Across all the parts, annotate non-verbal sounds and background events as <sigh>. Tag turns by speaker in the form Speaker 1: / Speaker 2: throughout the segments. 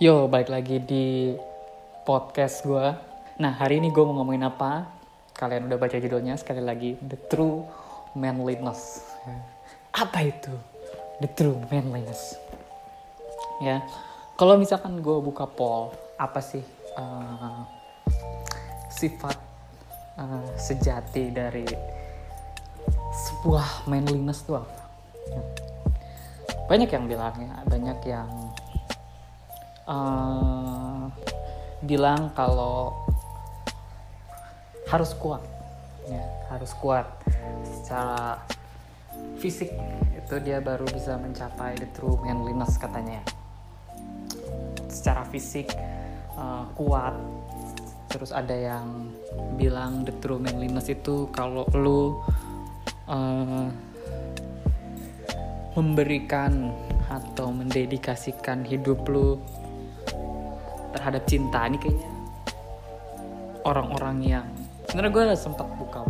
Speaker 1: Yo, balik lagi di podcast gue. Nah, hari ini gue mau ngomongin apa? Kalian udah baca judulnya sekali lagi, The True Manliness. Apa itu? The True Manliness. Ya, kalau misalkan gue buka poll, apa sih uh, sifat uh, sejati dari sebuah manliness itu apa? Ya. Banyak yang bilang ya, banyak yang uh, bilang kalau harus kuat ya harus kuat. Secara fisik itu dia baru bisa mencapai the true manliness katanya. Secara fisik uh, kuat. Terus ada yang bilang the true manliness itu kalau lu uh, memberikan atau mendedikasikan hidup lu terhadap cinta ini kayaknya orang-orang yang sebenarnya gue sempat buka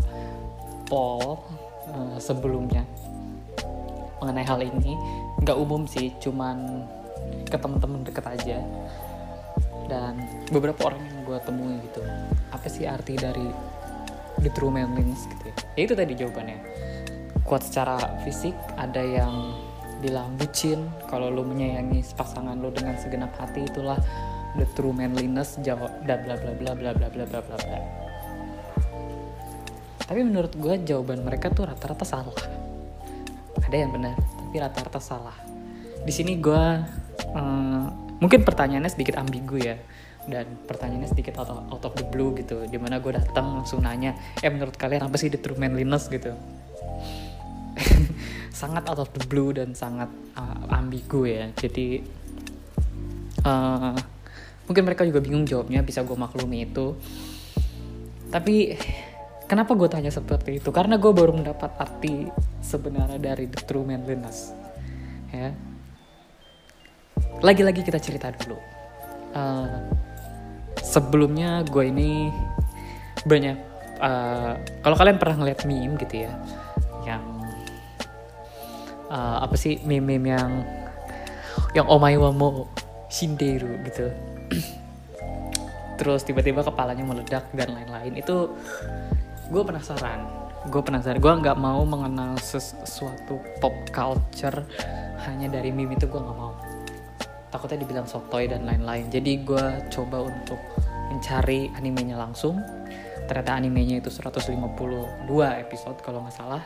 Speaker 1: poll uh, sebelumnya mengenai hal ini. Nggak umum sih cuman ke temen-temen deket aja. Dan beberapa orang yang gue temui gitu apa sih arti dari the true manliness gitu ya, ya itu tadi jawabannya. Kuat secara fisik ada yang bilang bucin kalau lo menyayangi pasangan lo dengan segenap hati itulah the true manliness jawab bla bla bla bla bla bla bla bla bla. Bla tapi menurut gue jawaban mereka tuh rata-rata salah. Ada yang benar tapi rata-rata salah. Di sini gue um, mungkin pertanyaannya sedikit ambigu ya dan pertanyaannya sedikit out of, out of the blue gitu di mana gue datang langsung nanya eh menurut kalian apa sih the true manliness? gitu. <laughs> Sangat out of the blue dan sangat uh, ambigu ya. Jadi uh, mungkin mereka juga bingung jawabnya bisa gue maklumi itu. Tapi kenapa gue tanya seperti itu? Karena gue baru mendapat arti sebenarnya dari the true manliness ya. Lagi-lagi kita cerita dulu. Uh, sebelumnya gue ini banyak uh, kalau kalian pernah ngeliat meme gitu ya yang uh, apa sih meme-meme yang yang omai wamo shinderu gitu <clears throat> terus tiba-tiba kepalanya meledak dan lain-lain. Itu gue penasaran. Gue penasaran. Gue nggak mau mengenal sesuatu pop culture hanya dari meme itu gue nggak mau. Takutnya dibilang sotoy dan lain-lain. Jadi gue coba untuk mencari animenya langsung. Ternyata animenya itu 152 episode kalau nggak salah.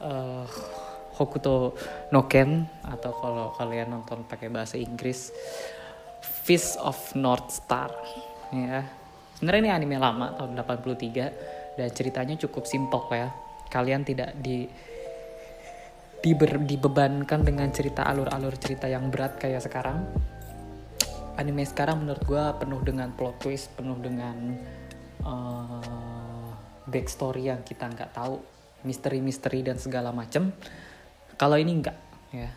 Speaker 1: Uh, Hokuto no Ken atau kalau kalian nonton pakai bahasa Inggris Fist of North Star. Ya. Sebenarnya ini anime lama tahun 83 dan ceritanya cukup simpel ya. Kalian tidak di diber, dibebankan dengan cerita alur-alur cerita yang berat kayak sekarang. Anime sekarang menurut gue penuh dengan plot twist penuh dengan uh, backstory yang kita nggak tahu misteri-misteri dan segala macem. Kalau ini enggak ya.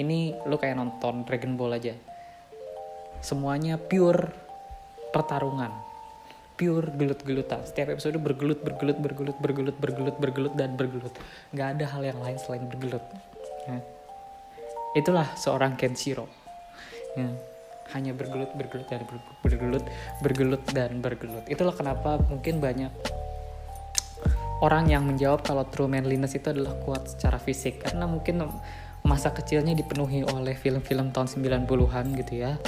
Speaker 1: Ini lo kayak nonton Dragon Ball aja semuanya pure pertarungan. Pure gelut-gelutan. Setiap episode bergelut bergelut bergelut bergelut bergelut bergelut dan bergelut. Nggak ada hal yang lain selain bergelut. Ya. itulah seorang Kenshiro. Ya. hanya bergelut bergelut dan bergelut bergelut dan bergelut. Itulah kenapa mungkin banyak orang yang menjawab kalau true manliness itu adalah kuat secara fisik. Karena mungkin masa kecilnya dipenuhi oleh film-film tahun 90-an gitu ya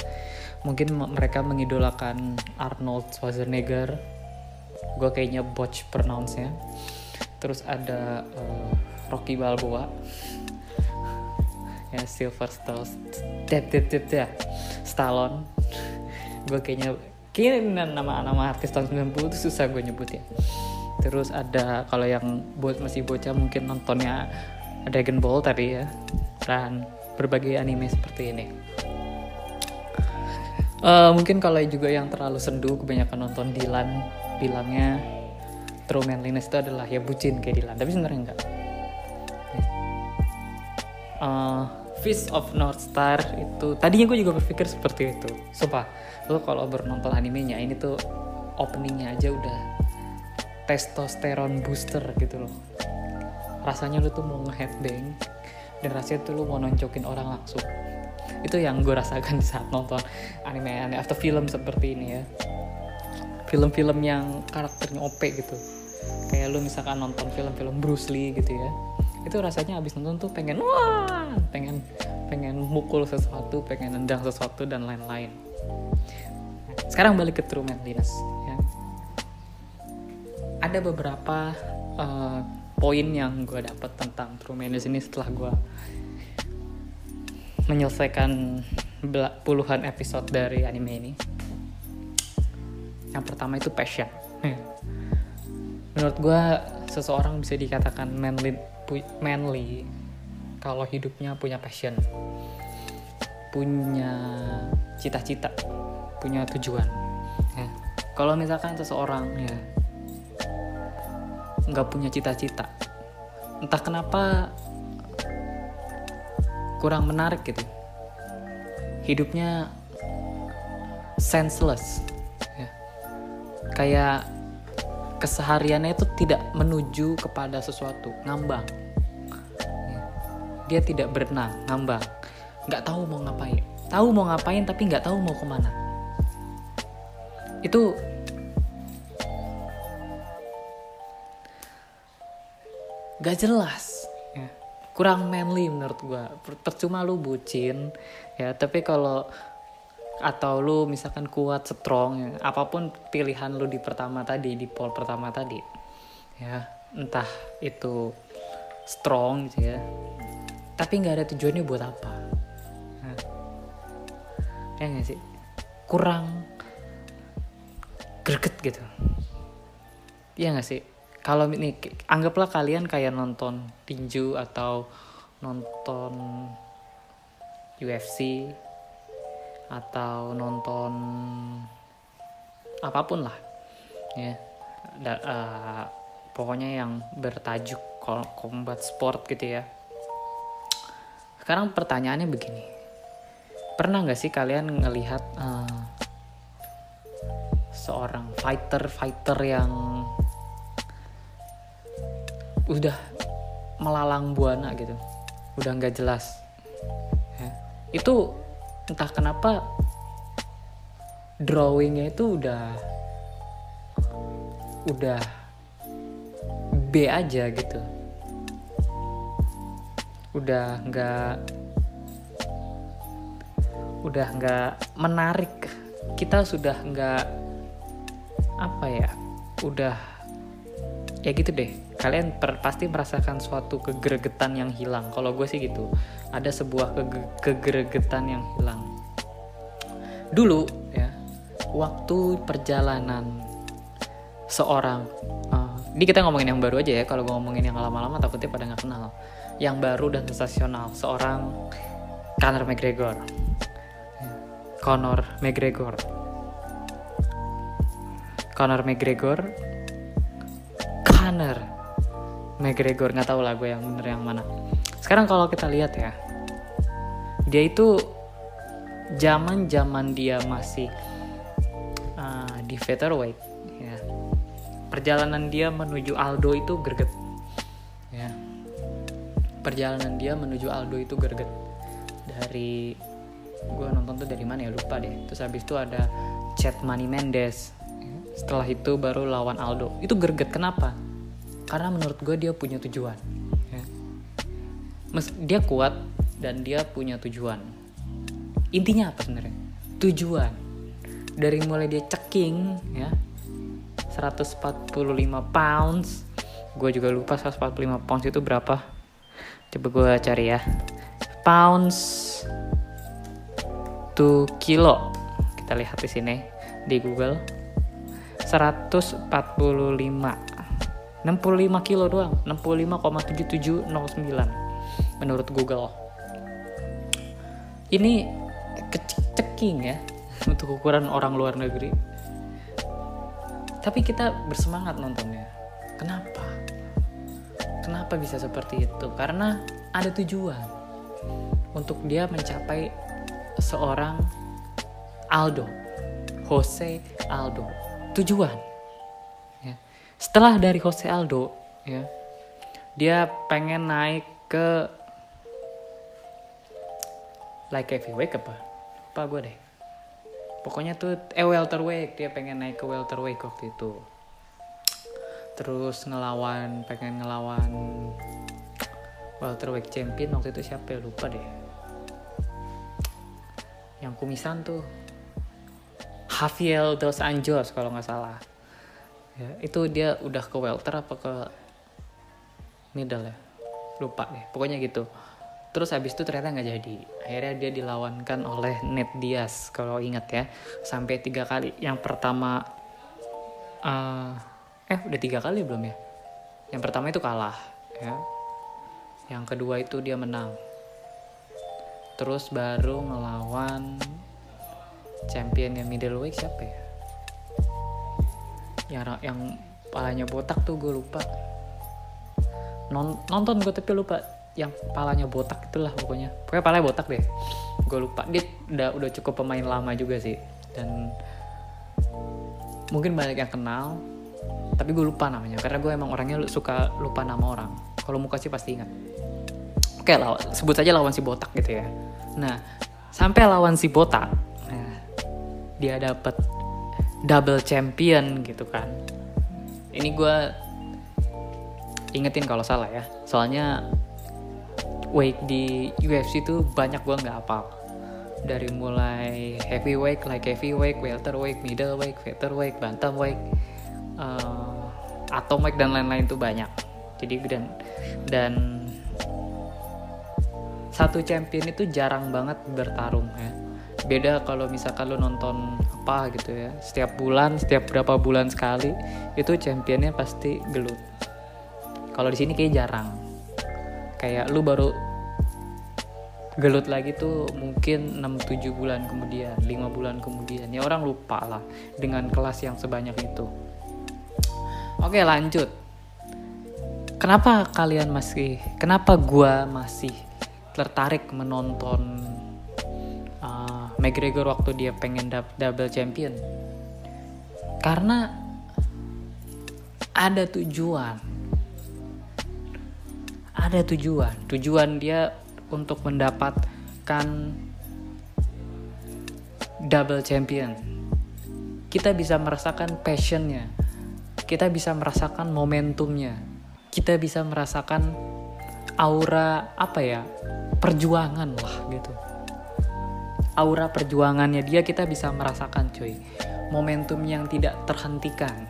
Speaker 1: mungkin mereka mengidolakan Arnold Schwarzenegger. Gue kayaknya botch pronounce nya terus ada uh, Rocky Balboa. Ya Silver tip ya. Stallone. Gue kayaknya kayaknya nama-nama artis tahun 90 itu susah gue nyebut ya. Terus ada kalau yang buat masih bocah mungkin nontonnya Dragon Ball tadi ya. Dan berbagai anime seperti ini Uh, mungkin kalau juga yang terlalu sendu kebanyakan nonton Dilan bilangnya true manliness itu adalah ya bucin kayak Dilan. Tapi sebenarnya enggak. Uh, Fist of North Star itu tadinya gue juga berpikir seperti itu. Sumpah lo kalau bernonton animenya ini tuh openingnya aja udah testosteron booster gitu loh. Rasanya lo tuh mau ngeheadbang dan rasanya tuh lo mau noncokin orang langsung itu yang gue rasakan saat nonton anime-anime atau film seperti ini ya. Film-film yang karakternya OP gitu. Kayak lu misalkan nonton film-film Bruce Lee gitu ya. Itu rasanya abis nonton tuh pengen wah pengen pengen mukul sesuatu pengen nendang sesuatu dan lain-lain. Sekarang balik ke True Manliness ya. Ada beberapa uh, poin yang gue dapat tentang True Manliness ini setelah gue menyelesaikan puluhan episode dari anime ini. Yang pertama itu passion. Menurut gue seseorang bisa dikatakan manly manly kalau hidupnya punya passion. Punya cita-cita punya tujuan. Ya. kalau misalkan seseorang ya nggak punya cita-cita entah kenapa kurang menarik gitu hidupnya senseless ya. kayak kesehariannya itu tidak menuju kepada sesuatu ngambang ya. dia tidak berenang ngambang nggak tahu mau ngapain tahu mau ngapain tapi nggak tahu mau ke mana itu gak jelas. Kurang manly menurut gue percuma lu bucin ya. Tapi kalau atau lu misalkan kuat strong ya, apa pun pilihan lu di pertama tadi di pol pertama tadi ya. Entah itu strong gitu ya. Tapi nggak ada tujuannya buat apa. Nah, ya gak sih? Kurang greget gitu. Iya gak sih kalau ini anggaplah kalian kayak nonton tinju atau nonton UFC atau nonton apa pun lah ya. Da, uh, pokoknya yang bertajuk combat sport gitu ya. Sekarang pertanyaannya begini. Pernah nggak sih kalian ngelihat uh, seorang fighter fighter yang udah melalang buana gitu. Udah nggak jelas. Ya. itu entah kenapa drawingnya itu udah udah B aja gitu. Udah nggak udah nggak menarik. Kita sudah nggak apa ya udah ya gitu deh. Kalian per, pasti merasakan suatu kegeregetan yang hilang. Kalau gue sih gitu. Ada sebuah kege, kegeregetan yang hilang. Dulu ya waktu perjalanan seorang uh, ini kita ngomongin yang baru aja ya. Kalau gue ngomongin yang lama-lama takutnya pada nggak kenal. Yang baru dan sensasional. Seorang Conor McGregor. Conor McGregor. Conor McGregor Conor McGregor nggak tahu lah gue yang bener yang mana. Sekarang kalau kita lihat ya dia itu zaman zaman dia masih uh, di featherweight ya. Perjalanan dia menuju Aldo itu greget ya. Perjalanan dia menuju Aldo itu greget. Dari gue nonton tuh dari mana ya? Lupa deh. Terus habis itu ada Chat Money Mendes setelah itu baru lawan Aldo. Itu greget kenapa karena menurut gue dia punya tujuan ya. Dia kuat dan dia punya tujuan. Intinya apa sebenarnya? Tujuan. Dari mulai dia ceking ya 145 pounds. Gue juga lupa 145 pounds itu berapa. Coba gue cari ya. Pounds to kilo. Kita lihat di sini di Google. 145 65 kilo doang 65,7709 menurut Google. Ini kecil-ceking ya <laughs> untuk ukuran orang luar negeri. Tapi kita bersemangat nontonnya. Kenapa? Kenapa bisa seperti itu? Karena ada tujuan untuk dia mencapai seorang Aldo Jose Aldo. Tujuan setelah dari Jose Aldo ya. dia pengen naik ke like heavyweight apa? Apa gue deh? Pokoknya tuh eh welterweight dia pengen naik ke welterweight waktu itu. Terus ngelawan pengen ngelawan welterweight champion waktu itu siapa ya? Lupa deh. Yang kumisan tuh Javier dos Anjos kalau nggak salah ya, itu dia udah ke welter apa ke middle ya? Lupa deh pokoknya gitu. Terus habis itu ternyata nggak jadi. Akhirnya dia dilawankan oleh Ned Diaz kalau ingat ya. Sampai tiga kali. Yang pertama uh, eh udah tiga kali belum ya? Yang pertama itu kalah ya. Yang kedua itu dia menang. Terus baru ngelawan champion yang middleweight siapa ya yang yang palanya botak tuh gue lupa. Non, nonton gue tapi lupa yang palanya botak itulah pokoknya. Pokoknya palanya botak deh. Gue lupa. Dia udah udah cukup pemain lama juga sih. Dan mungkin banyak yang kenal tapi gue lupa namanya. Karena gue emang orangnya suka lupa nama orang. Kalau muka sih pasti ingat. Oke lawan sebut saja lawan si botak gitu ya. Nah sampai lawan si botak nah, dia dapat double champion gitu kan. Ini gue ingetin kalau salah ya. Soalnya weight di UFC itu banyak gue nggak apa dari mulai heavyweight like heavyweight welterweight middleweight featherweight bantamweight uh, atomweight dan lain-lain itu banyak. Jadi dan dan satu champion itu jarang banget bertarung ya. Beda kalau misalkan lo nonton apa gitu ya. Setiap bulan setiap berapa bulan sekali itu championnya pasti gelut. Kalau di sini kayak jarang. Kayak lu baru gelut lagi tuh mungkin 6-7 bulan kemudian 5 bulan kemudian. Ya orang lupa lah dengan kelas yang sebanyak itu. Oke lanjut. Kenapa kalian masih kenapa gua masih tertarik menonton McGregor waktu dia pengen double champion. Karena ada tujuan. Ada tujuan. Tujuan dia untuk mendapatkan double champion. Kita bisa merasakan passionnya. Kita bisa merasakan momentumnya. Kita bisa merasakan aura apa ya perjuangan lah gitu aura perjuangannya dia kita bisa merasakan cuy momentum yang tidak terhentikan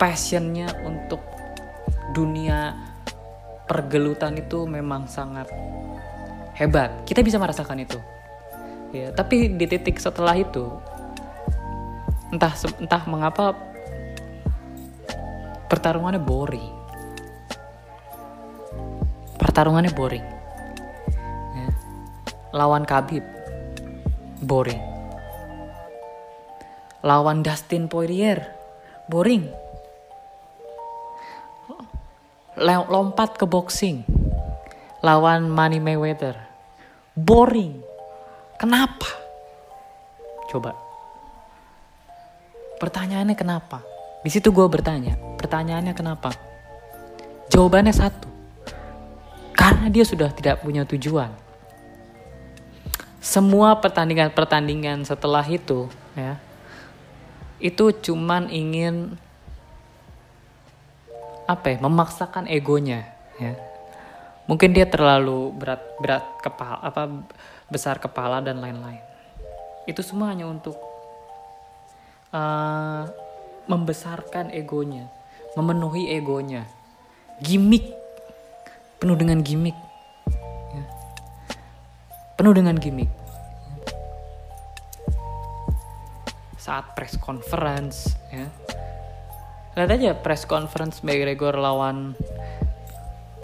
Speaker 1: passionnya untuk dunia pergelutan itu memang sangat hebat. Kita bisa merasakan itu. Ya, tapi di titik setelah itu entah entah mengapa pertarungannya boring. Pertarungannya boring. Lawan Khabib boring. Lawan Dustin Poirier boring lompat ke boxing lawan Money Mayweather. Boring. Kenapa? Coba. Pertanyaannya kenapa? Di situ gue bertanya. Pertanyaannya kenapa? Jawabannya satu. Karena dia sudah tidak punya tujuan. Semua pertandingan-pertandingan setelah itu, ya, itu cuman ingin apa ya memaksakan egonya ya. Mungkin dia terlalu berat berat kepala apa besar kepala dan lain-lain. Itu semua hanya untuk uh, membesarkan egonya memenuhi egonya. Gimmick penuh dengan gimmick. Penuh dengan gimmick. Saat press conference ya. Lihat aja press conference McGregor lawan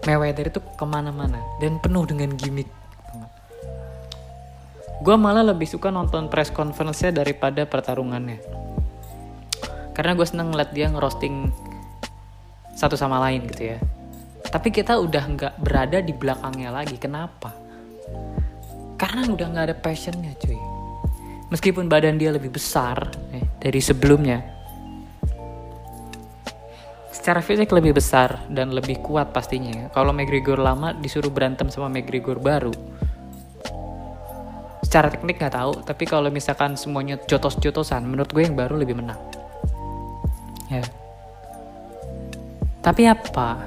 Speaker 1: Mayweather itu ke mana-mana dan penuh dengan gimmick. Gue malah lebih suka nonton press conference-nya daripada pertarungannya. Karena gue seneng ngeliat dia ngerosting satu sama lain gitu ya. Tapi kita udah nggak berada di belakangnya lagi. Kenapa karena udah nggak ada passionnya cuy. Meskipun badan dia lebih besar eh, dari sebelumnya secara fisik lebih besar dan lebih kuat pastinya. Kalau McGregor lama disuruh berantem sama McGregor baru, secara teknik nggak tahu tapi kalau misalkan semuanya jotos-jotosan menurut gue yang baru lebih menang. Ya. Tapi apa?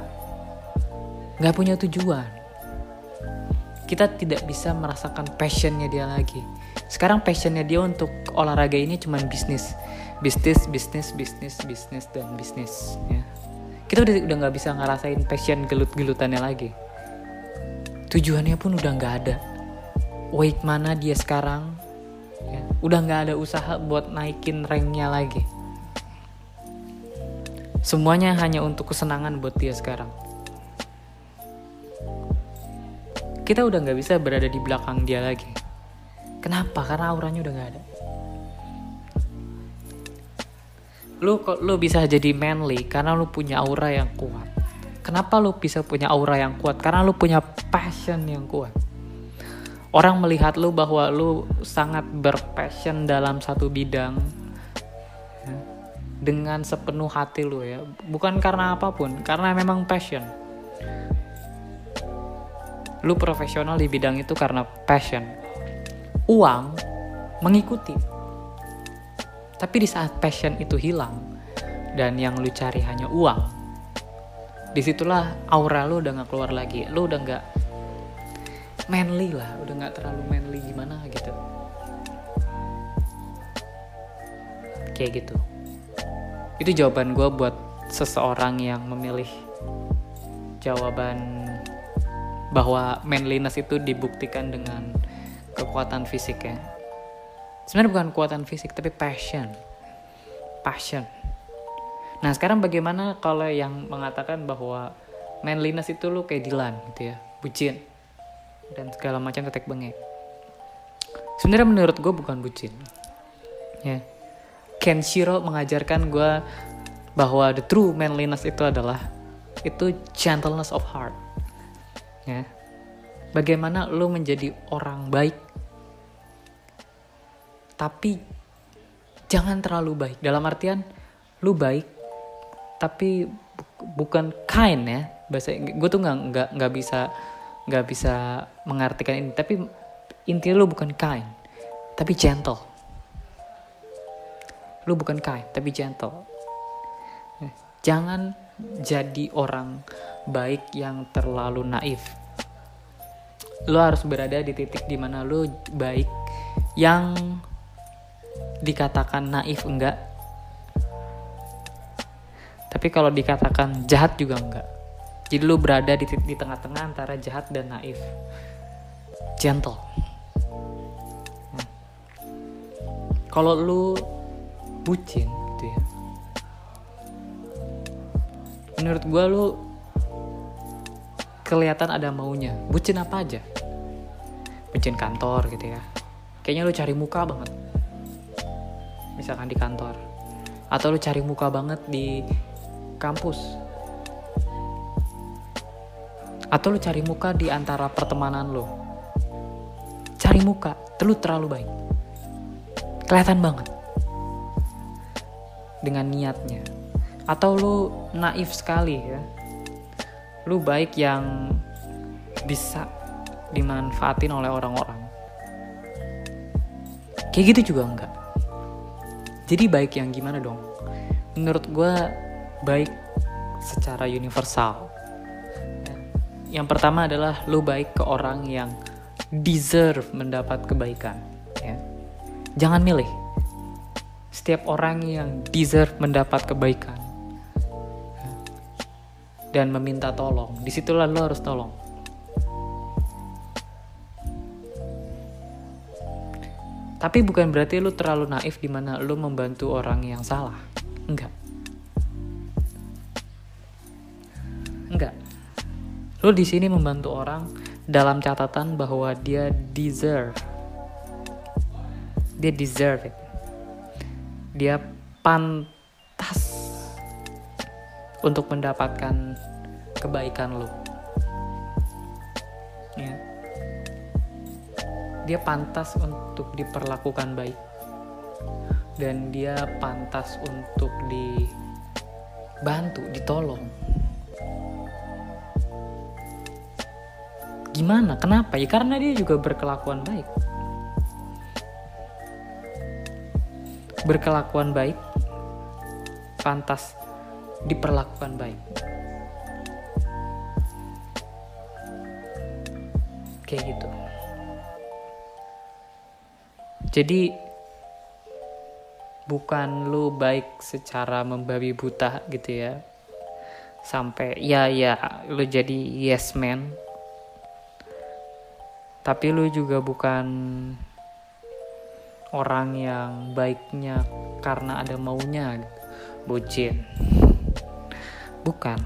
Speaker 1: Nggak punya tujuan kita tidak bisa merasakan passionnya dia lagi. Sekarang passionnya dia untuk olahraga ini cuma bisnis. Bisnis bisnis bisnis bisnis dan bisnis ya. Kita udah udah nggak bisa ngerasain passion gelut-gelutannya lagi. Tujuannya pun udah nggak ada. Weight mana dia sekarang ya, udah nggak ada usaha buat naikin ranknya lagi. Semuanya hanya untuk kesenangan buat dia sekarang kita udah nggak bisa berada di belakang dia lagi. Kenapa? Karena auranya udah nggak ada. Lu kok lu bisa jadi manly karena lu punya aura yang kuat. Kenapa lu bisa punya aura yang kuat? Karena lu punya passion yang kuat. Orang melihat lu bahwa lu sangat berpassion dalam satu bidang ya, dengan sepenuh hati lu ya. Bukan karena apa pun karena memang passion lu profesional di bidang itu karena passion. Uang mengikuti. Tapi di saat passion itu hilang dan yang lu cari hanya uang di situlah aura lu udah gak keluar lagi. Lu udah gak manly lah udah nggak terlalu manly gimana gitu. Kayak gitu. Itu jawaban gue buat seseorang yang memilih jawaban bahwa manliness itu dibuktikan dengan kekuatan fisik ya. Sebenarnya bukan kekuatan fisik tapi passion. Passion. Nah sekarang bagaimana kalau yang mengatakan bahwa manliness itu lu kayak Dilan gitu ya bucin dan segala macam tetek bengek. Sebenarnya menurut gue bukan bucin ya. Kenshiro mengajarkan gue bahwa the true manliness itu adalah itu gentleness of heart ya. Bagaimana lo menjadi orang baik? Tapi jangan terlalu baik. Dalam artian lu baik tapi bukan kind ya bahasa gue tuh nggak nggak nggak bisa nggak bisa mengartikan ini. Tapi intinya lu bukan kind tapi gentle. Lu bukan kind tapi gentle. Jangan jadi orang baik yang terlalu naif lu harus berada di titik di mana lu baik yang dikatakan naif enggak tapi kalau dikatakan jahat juga enggak jadi lu berada di, di tengah-tengah antara jahat dan naif. Gentle. Hmm. Kalau lu bucin gitu ya. Menurut gue lu kelihatan ada maunya. Bucin apa aja? Bucin kantor gitu ya. Kayaknya lu cari muka banget. Misalkan di kantor. Atau lu cari muka banget di kampus atau lu cari muka di antara pertemanan lo cari muka lu terlalu baik kelihatan banget dengan niatnya atau lu naif sekali ya lu baik yang bisa dimanfaatin oleh orang-orang kayak gitu juga enggak jadi baik yang gimana dong menurut gue baik secara universal yang pertama adalah lu baik ke orang yang deserve mendapat kebaikan ya. jangan milih setiap orang yang deserve mendapat kebaikan. Dan meminta tolong. Di situlah lu harus tolong. Tapi bukan berarti lu terlalu naif di mana lu membantu orang yang salah. Enggak. Enggak. Lo di sini membantu orang dalam catatan bahwa dia deserve. Dia deserve it. Dia pantas untuk mendapatkan kebaikan lo ya. Dia pantas untuk diperlakukan baik. Dan dia pantas untuk dibantu ditolong. Gimana? Kenapa? Ya karena dia juga berkelakuan baik. Berkelakuan baik pantas diperlakukan baik. Kayak gitu. Jadi bukan lu baik secara membabi buta gitu ya. Sampai ya ya lu jadi yes man. Tapi lu juga bukan orang yang baiknya karena ada maunya gitu. bucin bukan.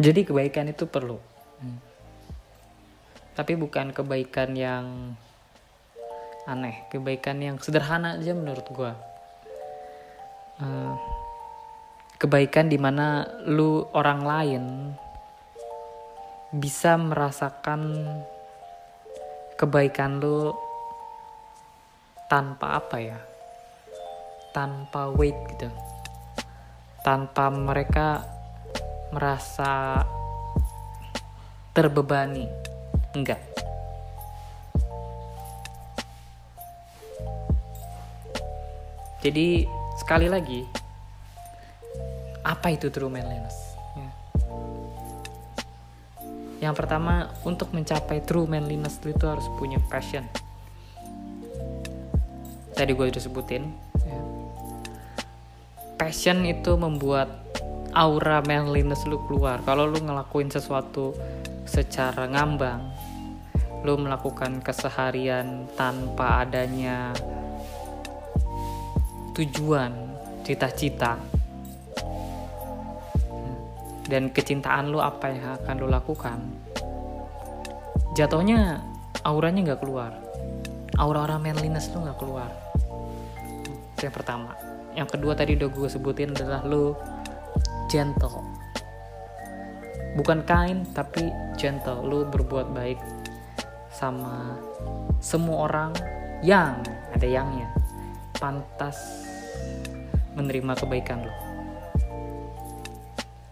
Speaker 1: Jadi kebaikan itu perlu. Tapi bukan kebaikan yang aneh. Kebaikan yang sederhana aja menurut gue uh, kebaikan di mana lu orang lain bisa merasakan kebaikan lu tanpa apa ya tanpa weight gitu tanpa mereka merasa terbebani Enggak. Jadi sekali lagi, apa itu true manliness? Ya. Yang pertama, untuk mencapai true manliness itu harus punya passion. Tadi gue udah sebutin. Passion itu membuat aura manliness lu keluar. Kalau lu ngelakuin sesuatu secara ngambang lo melakukan keseharian tanpa adanya tujuan cita-cita. Dan kecintaan lo apa yang akan lo lakukan? Jatuhnya auranya nggak keluar. Aura-aura manliness lo nggak keluar. Itu yang pertama yang kedua tadi udah gue sebutin adalah lo gentle. Bukan kind tapi gentle. Lu berbuat baik sama semua orang yang ada yangnya pantas menerima kebaikan lo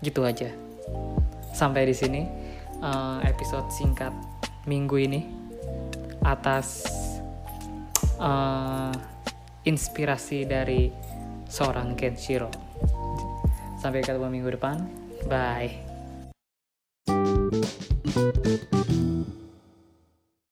Speaker 1: gitu aja. Sampai di sini uh, episode singkat minggu ini atas uh, inspirasi dari seorang Kenshiro. Sampai ketemu minggu depan. Bye